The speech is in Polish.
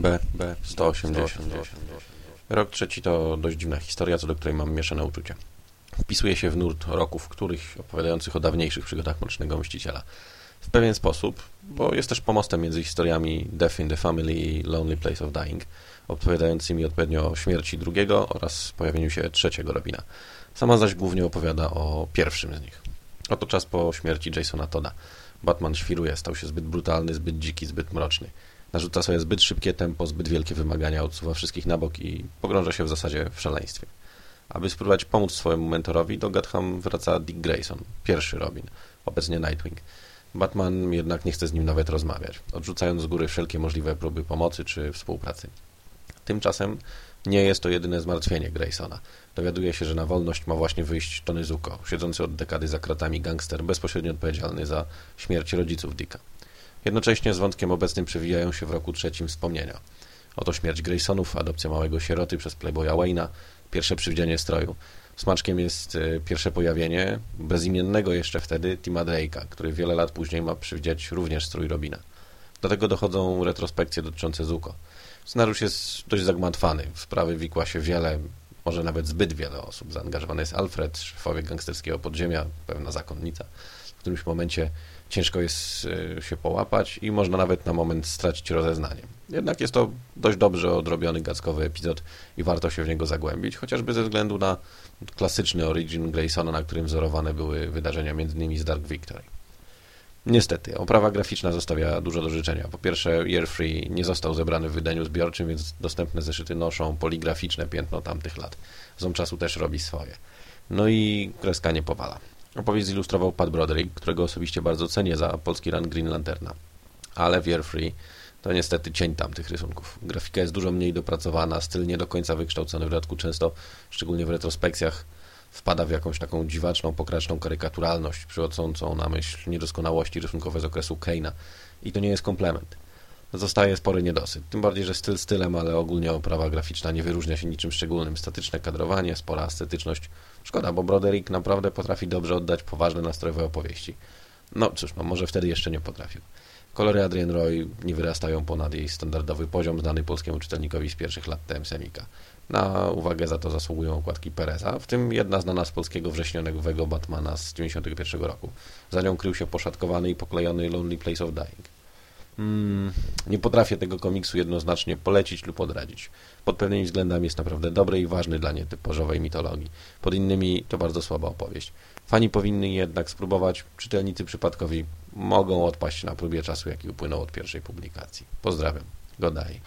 B, B, 180. Rok trzeci to dość dziwna historia, co do której mam mieszane uczucia. Wpisuje się w nurt roków, których opowiadających o dawniejszych przygodach Mrocznego Mściciela. W pewien sposób, bo jest też pomostem między historiami Death in the Family i Lonely Place of Dying, opowiadającymi odpowiednio o śmierci drugiego oraz pojawieniu się trzeciego Robina. Sama zaś głównie opowiada o pierwszym z nich. Oto czas po śmierci Jasona Toda. Batman świruje, stał się zbyt brutalny, zbyt dziki, zbyt mroczny. Narzuca sobie zbyt szybkie tempo, zbyt wielkie wymagania, odsuwa wszystkich na bok i pogrąża się w zasadzie w szaleństwie. Aby spróbować pomóc swojemu mentorowi, do Gotham wraca Dick Grayson, pierwszy Robin, obecnie Nightwing. Batman jednak nie chce z nim nawet rozmawiać, odrzucając z góry wszelkie możliwe próby pomocy czy współpracy. Tymczasem nie jest to jedyne zmartwienie Graysona. Dowiaduje się, że na wolność ma właśnie wyjść Tony Zuko, siedzący od dekady za kratami gangster, bezpośrednio odpowiedzialny za śmierć rodziców Dicka. Jednocześnie z wątkiem obecnym przewijają się w roku trzecim wspomnienia. Oto śmierć Graysonów, adopcja małego sieroty przez Playboya Wayne'a, pierwsze przywdzianie stroju. Smaczkiem jest e, pierwsze pojawienie bezimiennego jeszcze wtedy Tima Drake'a, który wiele lat później ma przywdziać również strój Robina. Do tego dochodzą retrospekcje dotyczące Zuko. Scenariusz jest dość zagmatwany. W sprawy wikła się wiele, może nawet zbyt wiele osób. Zaangażowany jest Alfred, szefowie gangsterskiego podziemia, pewna zakonnica. W którymś momencie ciężko jest e, się połapać i można nawet na moment stracić rozeznanie. Jednak jest to dość dobrze odrobiony gackowy epizod i warto się w niego zagłębić, chociażby ze względu na klasyczny origin Graysona, na którym wzorowane były wydarzenia m.in. z Dark Victory. Niestety, oprawa graficzna zostawia dużo do życzenia. Po pierwsze, Year Free nie został zebrany w wydaniu zbiorczym, więc dostępne zeszyty noszą poligraficzne piętno tamtych lat. Ząb czasu też robi swoje. No i kreska nie powala. Opowieść zilustrował Pat Broderick, którego osobiście bardzo cenię za polski run Green Lanterna. Ale w Year Free to niestety cień tamtych rysunków. Grafika jest dużo mniej dopracowana, styl nie do końca wykształcony, w dodatku często, szczególnie w retrospekcjach, wpada w jakąś taką dziwaczną, pokraczną karykaturalność, przywodzącą na myśl niedoskonałości rysunkowe z okresu Keina. I to nie jest komplement. Zostaje spory niedosyt. Tym bardziej, że styl stylem, ale ogólnie oprawa graficzna nie wyróżnia się niczym szczególnym. Statyczne kadrowanie, spora estetyczność. Szkoda, bo Broderick naprawdę potrafi dobrze oddać poważne nastrojowe opowieści. No cóż, no może wtedy jeszcze nie potrafił. Kolory Adrian Roy nie wyrastają ponad jej standardowy poziom znany polskiemu czytelnikowi z pierwszych lat TM Semika. Na uwagę za to zasługują okładki Pereza, w tym jedna znana z polskiego wrześniowego Batmana z 1991 roku. Za nią krył się poszatkowany i poklejony Lonely Place of Dying. Hmm, nie potrafię tego komiksu jednoznacznie polecić lub odradzić. Pod pewnymi względami jest naprawdę dobry i ważny dla nietypowej mitologii. Pod innymi to bardzo słaba opowieść. Fani powinny jednak spróbować, czytelnicy przypadkowi mogą odpaść na próbie czasu, jaki upłynął od pierwszej publikacji. Pozdrawiam. Godaj.